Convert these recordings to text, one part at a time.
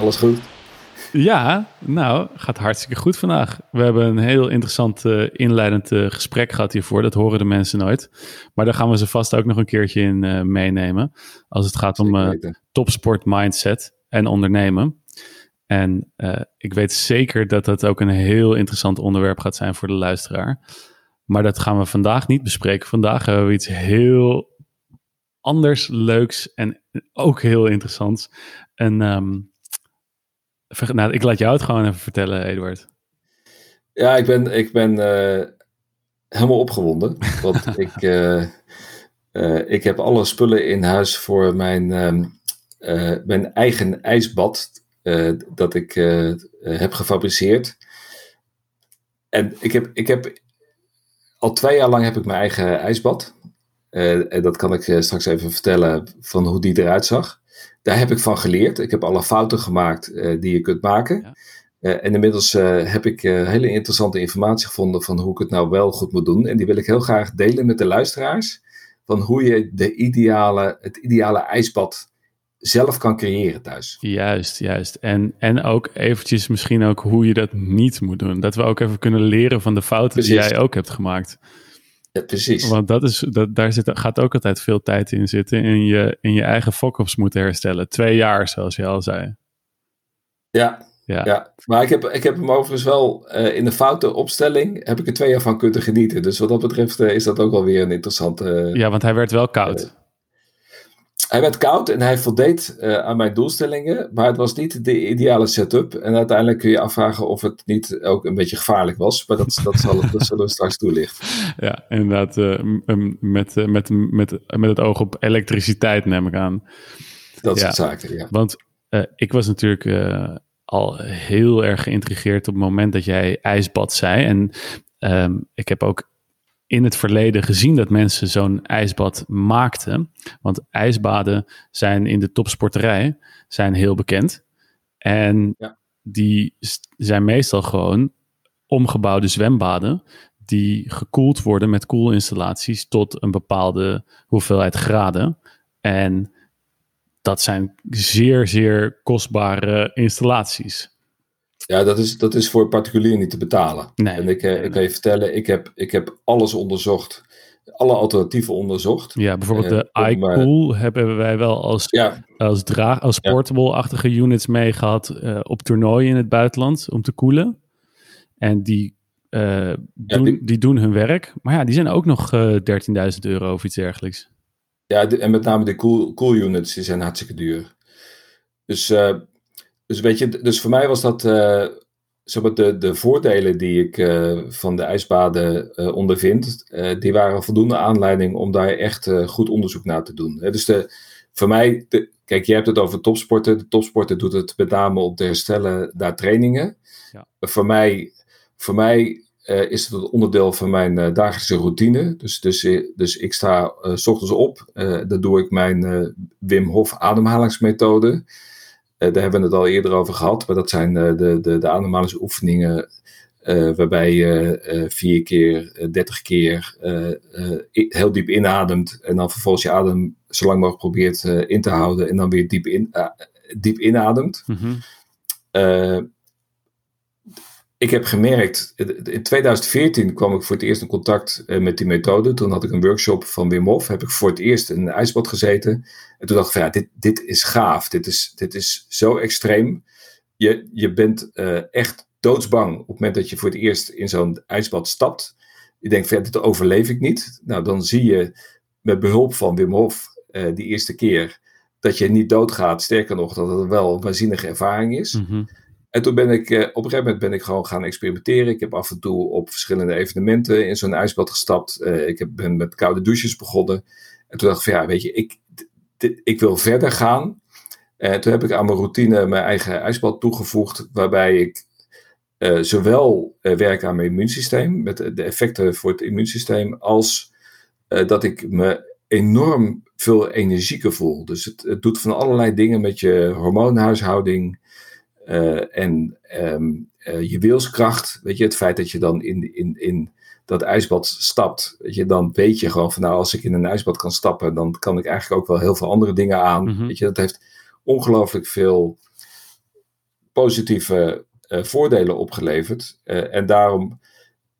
Alles goed? Ja, nou, gaat hartstikke goed vandaag. We hebben een heel interessant uh, inleidend uh, gesprek gehad hiervoor. Dat horen de mensen nooit. Maar daar gaan we ze vast ook nog een keertje in uh, meenemen. Als het gaat om topsport mindset en ondernemen. En ik weet zeker dat dat ook een heel interessant onderwerp gaat zijn voor de luisteraar. Maar dat gaan we vandaag niet bespreken. Vandaag hebben we iets heel anders, leuks en ook heel interessants. En um, nou, ik laat jou het gewoon even vertellen, Eduard. Ja, ik ben, ik ben uh, helemaal opgewonden. Want ik, uh, uh, ik heb alle spullen in huis voor mijn, mijn eigen ijsbad. dat ik heb gefabriceerd. En ik heb, ik heb al twee jaar lang heb ik mijn eigen ijsbad. Uh, en dat kan ik straks even vertellen van hoe die eruit zag. Daar heb ik van geleerd. Ik heb alle fouten gemaakt uh, die je kunt maken. Ja. Uh, en inmiddels heb ik hele interessante informatie gevonden van hoe ik het nou wel goed moet doen. En die wil ik heel graag delen met de luisteraars. Van hoe je de ideale, het ideale ijsbad zelf kan creëren thuis. Juist, juist. En, en ook eventjes misschien ook hoe je dat niet moet doen. Dat we ook even kunnen leren van de fouten Precies. die jij ook hebt gemaakt. Ja, precies. Want dat is, dat, daar zit, gaat ook altijd veel tijd in zitten. In je, in je eigen fokkers moeten herstellen. Twee jaar, zoals je al zei. Ja, ja. ja. maar ik heb, ik heb hem overigens wel uh, in de foute opstelling. heb ik er twee jaar van kunnen genieten. Dus wat dat betreft uh, is dat ook wel weer een interessante. Uh, ja, want hij werd wel koud. Hij werd koud en hij voldeed uh, aan mijn doelstellingen, maar het was niet de ideale setup. En uiteindelijk kun je afvragen of het niet ook een beetje gevaarlijk was, maar dat, dat, zal, dat zullen we straks toelichten. Ja, inderdaad, uh, met, uh, met, met, met het oog op elektriciteit neem ik aan. Dat ja, soort zaken, ja. Want ik was natuurlijk al heel erg geïntrigeerd op het moment dat jij ijsbad zei. En um, ik heb ook in het verleden gezien dat mensen zo'n ijsbad maakten. Want ijsbaden zijn in de topsporterij zijn heel bekend. En ja. die zijn meestal gewoon omgebouwde zwembaden die gekoeld worden met koelinstallaties tot een bepaalde hoeveelheid graden. En dat zijn zeer, zeer kostbare installaties. Ja, dat is, dat is voor particulier niet te betalen. Nee, en ik, eh, ik kan je vertellen, ik heb, ik heb alles onderzocht. Alle alternatieven onderzocht. Ja, bijvoorbeeld de uh, iCool hebben wij wel als, ja. als, draag, als portable-achtige units meegehad uh, op toernooien in het buitenland om te koelen. En die, uh, doen, die, die, doen hun werk. Maar ja, die zijn ook nog 13.000 euro of iets dergelijks. Ja, de, en met name de cool, cool units, die zijn hartstikke duur. Dus dus weet je, dus voor mij was dat uh, zeg maar de, de voordelen die ik uh, van de ijsbaden uh, ondervind, die waren voldoende aanleiding om daar echt goed onderzoek naar te doen. dus de, voor mij, de, kijk, je hebt het over topsporten. De topsporter doet het met name op te herstellen naar trainingen. Ja. Voor mij, voor mij is het een onderdeel van mijn dagelijkse routine. Dus, dus, dus ik sta s ochtends op, dan doe ik mijn Wim Hof ademhalingsmethode. Eh, daar hebben we het al eerder over gehad, maar dat zijn eh, de, de, de ademhalingsoefeningen uh, waarbij je vier keer, dertig keer heel diep inademt en dan vervolgens je adem zo lang mogelijk probeert in te houden en dan weer diep, in, diep inademt. Mm ik heb gemerkt, in 2014 kwam ik voor het eerst in contact eh, met die methode. Toen had ik een workshop van Wim Hof, heb ik voor het eerst in een ijsbad gezeten. En toen dacht ik van ja, dit, dit is gaaf, dit is, dit is zo extreem. Je, je bent uh, echt doodsbang op het moment dat je voor het eerst in zo'n ijsbad stapt. Je denkt van ja, dit overleef ik niet. Nou, dan zie je met behulp van Wim Hof uh, die eerste keer dat je niet doodgaat. Sterker nog, dat het wel een waanzinnige ervaring is. Mm en toen ben ik, eh, op een gegeven moment ben ik gewoon gaan experimenteren. Ik heb af en toe op verschillende evenementen in zo'n ijsbad gestapt. Uh, ik heb, ben met koude douches begonnen. En toen dacht ik van ja, weet je, ik, ik wil verder gaan. En toen heb ik aan mijn routine mijn eigen ijsbad toegevoegd. Waarbij ik uh, zowel werk aan mijn immuunsysteem, met de effecten voor het immuunsysteem, als dat ik me enorm veel energieker voel. Dus het, het doet van allerlei dingen met je hormoonhuishouding. Uh, en um, uh, je wilskracht, weet je, het feit dat je dan in, in, in dat ijsbad stapt, weet je, dan weet je gewoon van nou, als ik in een ijsbad kan stappen, dan kan ik eigenlijk ook wel heel veel andere dingen aan. Mm -hmm. Weet je, dat heeft ongelooflijk veel positieve voordelen opgeleverd. en daarom,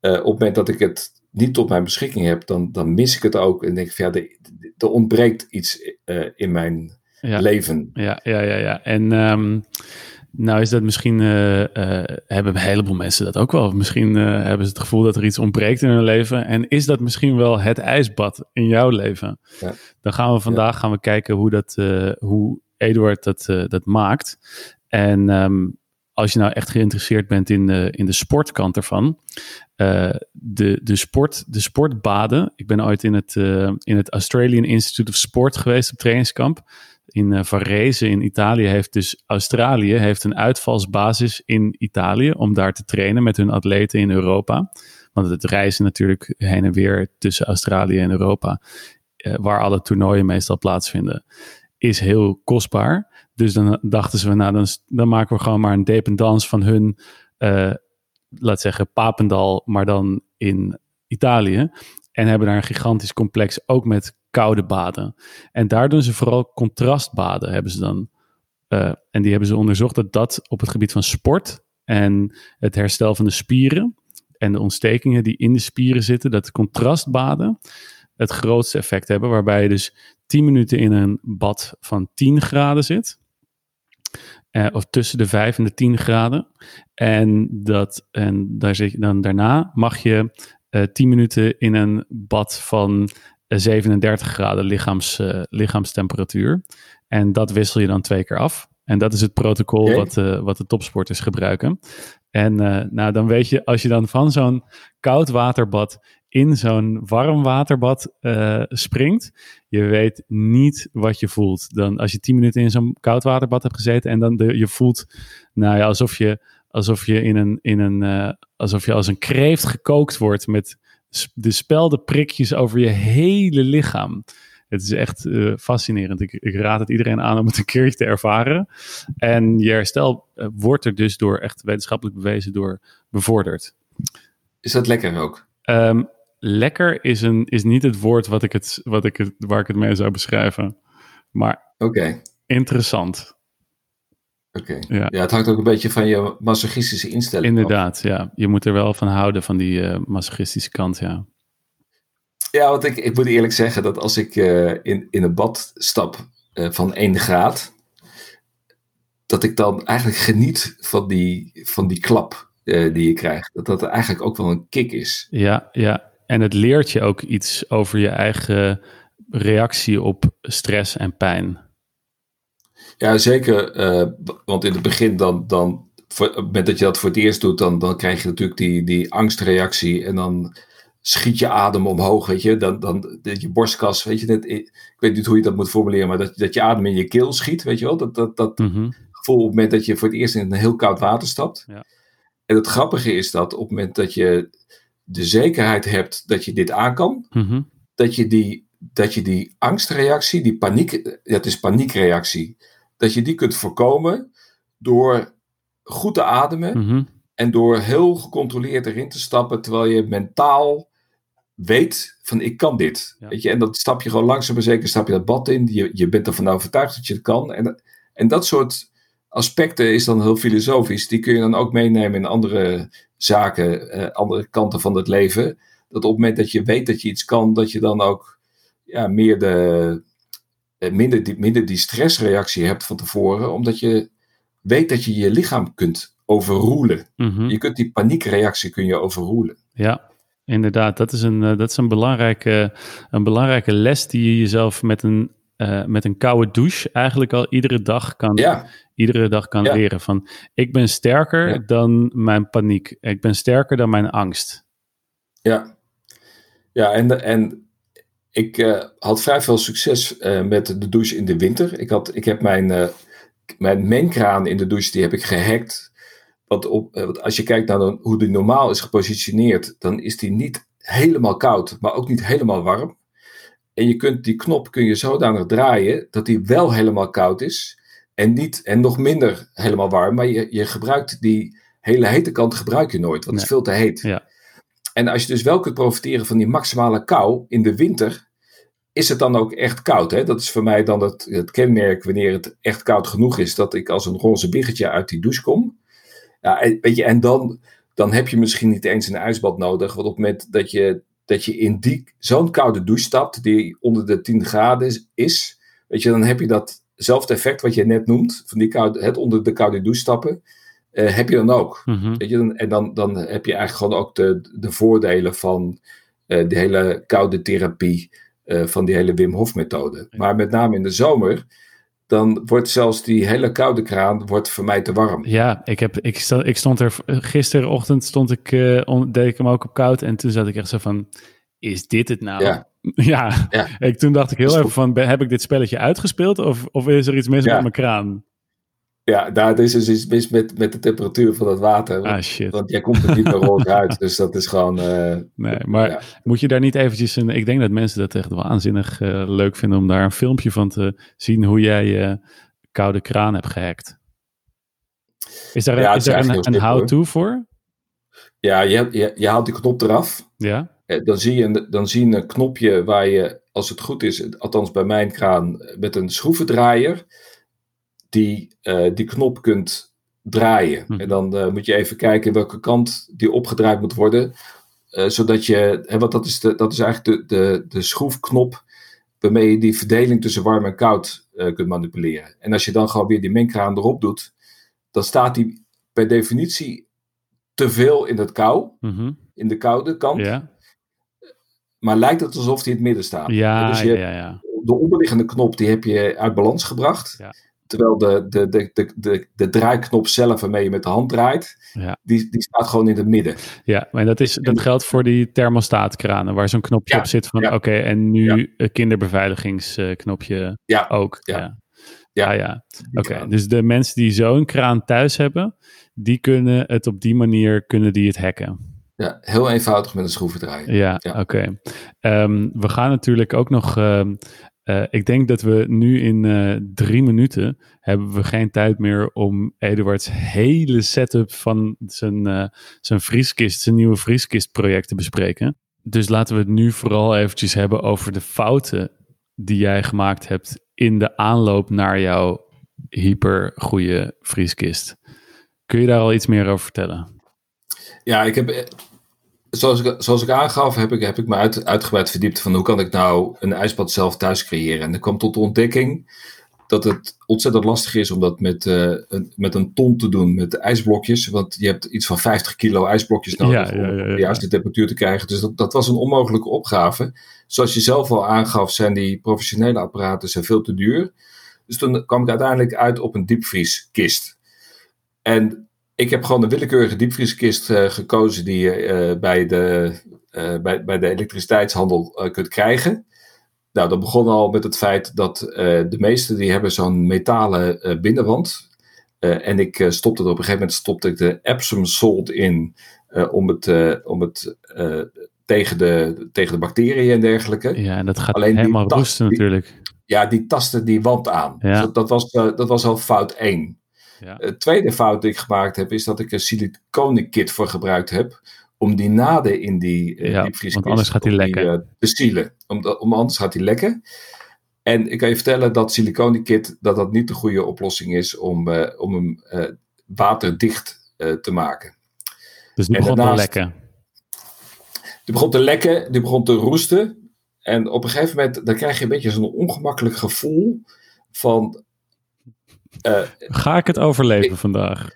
op het moment dat ik het niet tot mijn beschikking heb, dan, dan mis ik het ook. En denk ik van ja, er, ontbreekt iets in mijn leven. Ja, ja, ja, ja. En ehm, nou is dat misschien, uh, uh, hebben een heleboel mensen dat ook wel. Misschien uh, hebben ze het gevoel dat er iets ontbreekt in hun leven. En is dat misschien wel het ijsbad in jouw leven? Ja. Dan gaan we vandaag gaan we kijken hoe, dat, hoe Eduard dat, dat maakt. En um, als je nou echt geïnteresseerd bent in de, in de sportkant ervan. de, de, sport, de sportbaden. Ik ben ooit in het, in het Australian Institute of Sport geweest op trainingskamp in uh, Varese in Italië heeft dus Australië heeft een uitvalsbasis in Italië om daar te trainen met hun atleten in Europa. Want het reizen natuurlijk heen en weer tussen Australië en Europa, uh, waar alle toernooien meestal plaatsvinden, is heel kostbaar. Dus dan dachten ze, nou dan, dan maken we gewoon maar een dependance van hun, uh, laat zeggen, Papendal, maar dan in Italië. En hebben daar een gigantisch complex ook met koude baden. En daar doen ze vooral contrastbaden, hebben ze dan. Uh, en die hebben ze onderzocht dat dat op het gebied van sport en het herstel van de spieren en de ontstekingen die in de spieren zitten, dat contrastbaden het grootste effect hebben. Waarbij je dus 10 minuten in een bad van 10 graden zit. Uh, of tussen de 5 en de 10 graden. En, dat, en daar zit je dan daarna mag je eh, 10 minuten in een bad van 37 graden lichaams, uh, lichaamstemperatuur. En dat wissel je dan twee keer af. En dat is het protocol wat, uh, wat de topsporters gebruiken. En uh, nou, dan weet je, als je dan van zo'n koud waterbad in zo'n warm waterbad springt, je weet niet wat je voelt. Dan als je 10 minuten in zo'n koud waterbad hebt gezeten en dan de, je voelt, nou ja, alsof je, alsof je in een, in een, alsof je als een kreeft gekookt wordt met de speldenprikjes over je hele lichaam. Het is echt uh, fascinerend. Ik, ik, raad het iedereen aan om het een keertje te ervaren. En je herstel uh, wordt er dus door echt wetenschappelijk bewezen door bevorderd. Is dat lekker ook? Um, lekker is, een, is niet het woord wat ik het, wat ik het, waar ik het mee zou beschrijven. Maar okay. interessant. Oké. Ja. ja, het hangt ook een beetje van je masochistische instelling Inderdaad, ja. Je moet er wel van houden, van die uh, masochistische kant, ja. Ja, want ik, ik moet eerlijk zeggen dat als ik uh, in, in een bad stap uh, van 1 graad, dat ik dan eigenlijk geniet van die, van die klap die je krijgt. Dat dat eigenlijk ook wel een kick is. Ja, ja. En het leert je ook iets over je eigen reactie op stress en pijn. Ja, zeker. Eh, want in het begin dan, dan voor, op het moment dat je dat voor het eerst doet, dan, dan krijg je natuurlijk die, die angstreactie en dan schiet je adem omhoog, weet je. Dan, dan je borstkas, weet je. Net, ik weet niet hoe je dat moet formuleren, maar dat, dat je adem in je keel schiet, weet je wel. Dat, dat, dat mhm. gevoel op het moment dat je voor het eerst in een heel koud water stapt. Ja. En het grappige is dat op het moment dat je de zekerheid hebt dat je dit aan kan, mhm. dat, je die, dat je die angstreactie, die paniek, het is paniekreactie, dat je die kunt voorkomen door goed te ademen mhm. en door heel gecontroleerd erin te stappen, terwijl je mentaal weet van ik kan dit. Weet je? En dan stap je gewoon langzaam maar zeker stap je dat bad in. Je, je bent ervan overtuigd dat je het kan. En, en dat soort aspecten is dan heel filosofisch. Die kun je dan ook meenemen in andere zaken, eh, andere kanten van het leven. Dat op het moment dat je weet dat je iets kan, dat je dan ook ja, meer de, minder, die, minder die stressreactie hebt van tevoren, omdat je weet dat je je lichaam kunt overroelen. Mhm. Je kunt die paniekreactie kun je overroelen. Ja, inderdaad. Dat is een, eh, dat is een, belangrijke, een belangrijke les die je jezelf met een, uh, met een koude douche eigenlijk al iedere dag kan, ja. iedere dag kan leren. Van ik ben sterker dan mijn paniek. Ik ben sterker dan mijn angst. Ja, ja en, en ik uh, had vrij veel succes uh, met de douche in de winter. Ik, had, ik heb mijn, uh, mijn mengkraan in de douche, die heb ik gehackt. Want op, als je kijkt naar de, hoe die normaal is gepositioneerd, dan is die niet helemaal koud, maar ook niet helemaal warm. En je kunt die knop kun je zodanig draaien dat die wel helemaal koud is. En, niet, en nog minder helemaal warm. Maar je, je gebruikt die hele hete kant gebruik je nooit, want het is veel te heet. Ja. En als je dus wel kunt profiteren van die maximale kou in de winter, is het dan ook echt koud? Hè? Dat is voor mij dan het, het kenmerk wanneer het echt koud genoeg is, dat ik als een roze biggetje uit die douche kom. Ja, en, weet je, en dan, dan heb je misschien niet eens een ijsbad nodig, want op het moment dat je, dat je in die, zo'n koude douche stapt, die onder de 10 graden is, weet je, dan heb je datzelfde effect wat je net noemt, van die koude, het onder de koude douche stappen, eh, heb je dan ook. Mhm. Weet je, en dan, dan heb je eigenlijk gewoon ook de, de voordelen van eh de hele koude therapie, eh, van die hele Wim Hof methode. Maar met name in de zomer, dan wordt zelfs die hele koude kraan wordt voor mij te warm. Ja, ik, heb, ik, sta- ik stond er gisterochtend stond ik, on- deed ik hem ook op koud en toen zat ik echt zo van, is dit het nou? Ja. Ja, Ja. Ik, toen dacht ik heel even van, heb ik dit spelletje uitgespeeld of, of is er iets mis met mijn kraan? Ja, daar is dus iets mis met, met de temperatuur van het water. Ah shit. Want jij komt er niet meer rood uit. Dus dat is gewoon. eh, Nee, maar ja. moet je daar niet eventjes een... Ik denk dat mensen dat echt waanzinnig eh, leuk vinden om daar een filmpje van te zien hoe jij je koude kraan hebt gehackt. Is daar, Ja, het is is daar een, een how-to voor? ja, je, je, je haalt die knop eraf. Ja? Eh, Dan zie, je dan zie je een knopje waar je, als het goed is, althans bij mijn kraan, met een schroevendraaier, die, eh, die knop kunt draaien. Mhm. En dan eh, moet je even kijken welke kant die opgedraaid moet worden. eh, zodat je, hè, want dat is, de, dat is eigenlijk de, de, de schroefknop waarmee je die verdeling tussen warm en koud kunt manipuleren. En als je dan gewoon weer die mengkraan erop doet, dan staat die per definitie te veel in het kou, Mhm. in de koude kant. Ja? Maar lijkt het alsof die in het midden staat. Ja, dus je, ja, ja. de onderliggende knop die heb je uit balans gebracht. Terwijl de, de, de, de, de, de draaiknop zelf waarmee je met de hand draait, Ja. die, die staat gewoon in het midden. Ja, maar dat, is, dat geldt voor die thermostaatkranen, waar zo'n knopje Ja, op zit van, ja. oké, en nu een kinderbeveiligingsknopje Ja, ook. ja. Ja, Ja. Die Oké, dus de mensen die zo'n kraan thuis hebben, die kunnen het op die manier, kunnen die het hacken. Ja, heel eenvoudig met een schroevendraaier. Ja, Ja. oké. Ehm, we gaan natuurlijk ook nog. ehm, eh, ik denk dat we nu in eh, drie minuten hebben we geen tijd meer om Eduards hele setup van zijn, eh, zijn vrieskist, zijn nieuwe te bespreken. Dus laten we het nu vooral eventjes hebben over de fouten die jij gemaakt hebt in de aanloop naar jouw hypergoeie vrieskist. Kun je daar al iets meer over vertellen? Ja, ik heb, zoals ik, zoals ik aangaf, heb ik, heb ik me uit, uitgebreid verdiept van hoe kan ik nou een ijsbad zelf thuis creëren. En ik kwam tot de ontdekking dat het ontzettend lastig is om dat met, eh, een, met een ton te doen met ijsblokjes. Want je hebt iets van 50 kilo ijsblokjes nodig Ja, ja, ja, om ja. de juiste temperatuur te krijgen. Dus dat, dat was een onmogelijke opgave. Zoals je zelf al aangaf, zijn die professionele apparaten zijn veel te duur. Dus toen kwam ik uiteindelijk uit op een diepvrieskist. En ik heb gewoon een willekeurige diepvrieskist eh, gekozen die je eh, bij, de, eh, bij, bij de elektriciteitshandel kunt krijgen. Nou, dat begon al met het feit dat de meeste die hebben zo'n metalen binnenwand. En ik stopte er op een gegeven moment stopte ik de Epsom salt in om het, om het tegen, de, tegen de bacteriën en dergelijke. Ja, en dat gaat Alleen helemaal roesten die- natuurlijk. Ja, die tasten die wand aan. Ja. Dus dat, dat, was, dat was al fout 1. Ja. Het tweede fout die ik gemaakt heb, is dat ik een siliconenkit voor gebruikt heb. Om die naden in die uh, Ja, want anders gaat die lekken. eh, te sealen. Om, om, anders gaat die lekken. En ik kan je vertellen dat siliconenkit dat dat niet de goede oplossing is om, eh, om hem eh, waterdicht eh, te maken. Dus En begon te lekken. Die begon te lekken, die begon te roesten. En op een gegeven moment dan krijg je een beetje zo'n ongemakkelijk gevoel van... eh, Ga ik het overleven vandaag?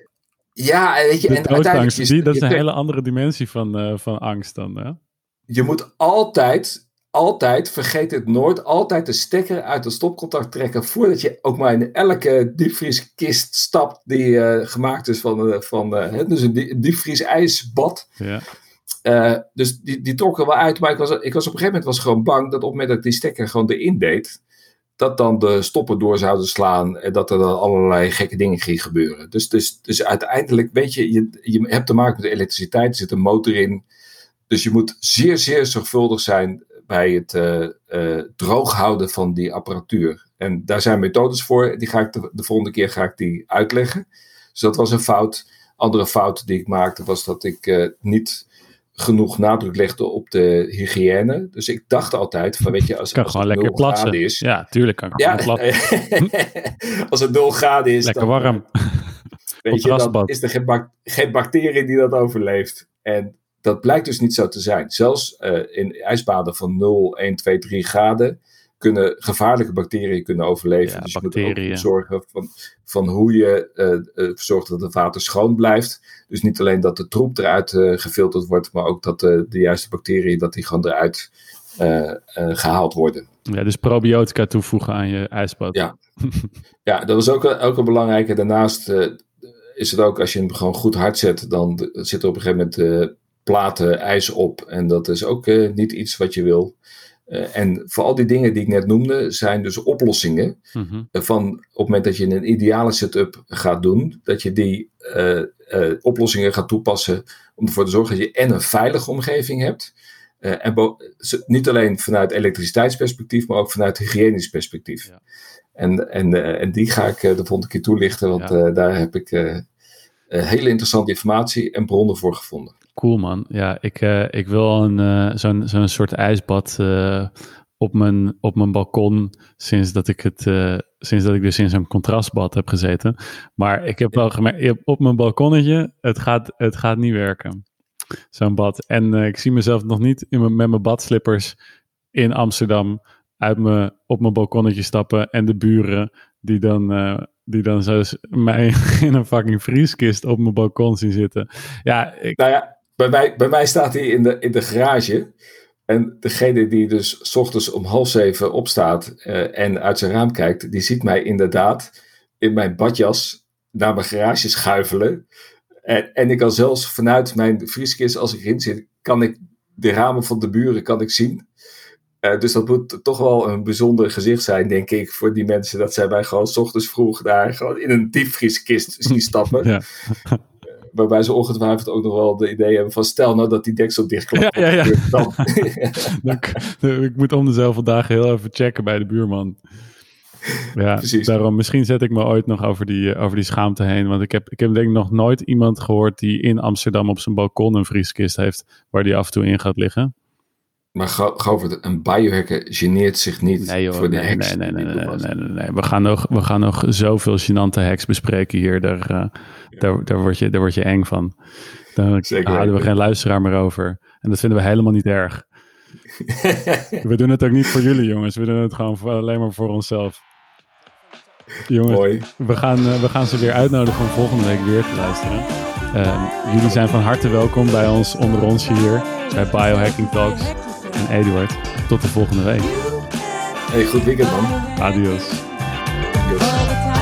ja, weet je, De en uiteindelijk... is- die, dat is een hele andere dimensie van, eh, van angst dan. Hè? je moet altijd, altijd, vergeet het nooit, altijd de stekker uit het stopcontact trekken voordat je ook maar in elke diepvrieskist stapt die eh, gemaakt is van, van dus een die- diepvriesijsbad. Ja. Dus die, die trok er wel uit, maar ik was, ik was op een gegeven moment was gewoon bang dat op het moment dat ik die stekker gewoon erin deed, dat dan de stoppen door zouden slaan en dat er dan allerlei gekke dingen ging gebeuren. Dus, dus, dus uiteindelijk, weet je, je, je hebt te maken met elektriciteit, er zit een motor in. Dus je moet zeer, zeer zorgvuldig zijn bij het eh, droog houden van die apparatuur. En daar zijn methodes voor, die ga ik de, de volgende keer ga ik die uitleggen. Dus dat was een fout. Andere fout die ik maakte was dat ik eh, niet genoeg nadruk legde op de hygiëne. Dus ik dacht altijd van, weet je, als, Kan als gewoon het lekker graden is... Ja, tuurlijk kan ik Ja, als het 0 graden is, Lekker dan, warm. weet je, dan is er geen, bacterie die dat overleeft. En dat blijkt dus niet zo te zijn. Zelfs eh, in ijsbaden van 0, 1, 2, 3 graden kunnen gevaarlijke bacteriën kunnen overleven. Ja, dus je moet er bacteriën. ook voor zorgen van, van hoe je eh, eh, zorgt dat het water schoon blijft. Dus niet alleen dat de troep eruit eh, gefilterd wordt, maar ook dat eh, de juiste bacteriën dat die gewoon eruit eh, eh, gehaald worden. Ja, dus probiotica toevoegen aan je ijsbad. Ja. Ja, dat is ook, een- ook een belangrijke. Daarnaast is het ook, als je hem gewoon goed hard zet, dan zit er op een gegeven moment platen ijs op. En dat is ook niet iets wat je wil. Eh, en voor al die dingen die ik net noemde, zijn dus oplossingen. Mhm. eh, Van op het moment dat je een ideale setup gaat doen, dat je die eh, oplossingen gaat toepassen om ervoor te zorgen dat je en een veilige omgeving hebt. en niet alleen vanuit elektriciteitsperspectief, maar ook vanuit hygiënisch perspectief. Ja. En, en, en die ga ik de volgende keer toelichten, want Ja. daar heb ik hele interessante informatie en bronnen voor gevonden. Cool man. Ja, ik, eh, ik wil een, eh, zo'n, zo'n soort ijsbad eh, op, mijn, op mijn balkon sinds dat ik het sinds dat ik dus in zo'n contrastbad heb gezeten. Maar ik heb wel gemerkt, op mijn balkonnetje, het gaat, het gaat niet werken. Zo'n bad. En ik zie mezelf nog niet in mijn, met mijn badslippers in Amsterdam uit me, op mijn balkonnetje stappen en de buren die dan, die dan zo mij in een fucking vrieskist op mijn balkon zien zitten. Ja, ik, Nou ja, bij mij, bij mij staat hij in de, in de garage. En degene die dus 's ochtends om half zeven opstaat eh, en uit zijn raam kijkt, die ziet mij inderdaad in mijn badjas naar mijn garage schuifelen. En, en ik kan zelfs vanuit mijn vrieskist, als ik erin zit, kan ik de ramen van de buren kan ik zien. Eh, dus dat moet toch wel een bijzonder gezicht zijn, denk ik, voor die mensen. Dat zij mij gewoon 's ochtends vroeg daar gewoon in een diepvrieskist zien stappen. ja. Waarbij ze ongetwijfeld ook nog wel de idee hebben van stel nou dat die deksel dichtklapt. Ja, ja, ja. Dan, ik moet om de zoveel dagen heel even checken bij de buurman. Ja, Precies. daarom misschien zet ik me ooit nog over die, eh, over die schaamte heen. Want ik heb, ik heb denk ik nog nooit iemand gehoord die in Amsterdam op zijn balkon een vrieskist heeft. Waar die af en toe in gaat liggen. Maar Go- Govert, een biohacker geneert zich niet Nee joh, voor de nee, hacks. nee, nee, nee, nee. We, gaan nog, we gaan nog zoveel gênante hacks bespreken hier. Daar, eh, daar, daar, word je, daar word je eng van. Daar Zeker houden we geen luisteraar meer over. En dat vinden we helemaal niet erg. We doen het ook niet voor jullie, jongens. We doen het gewoon voor, alleen maar voor onszelf. Jongens, Mooi. we gaan, eh, we gaan ze weer uitnodigen om volgende week weer te luisteren. Ehm, jullie zijn van harte welkom bij ons, onder ons hier, bij Biohacking Talks en Eduard. Tot de volgende week. Hey, goed weekend man. Adios. Adios.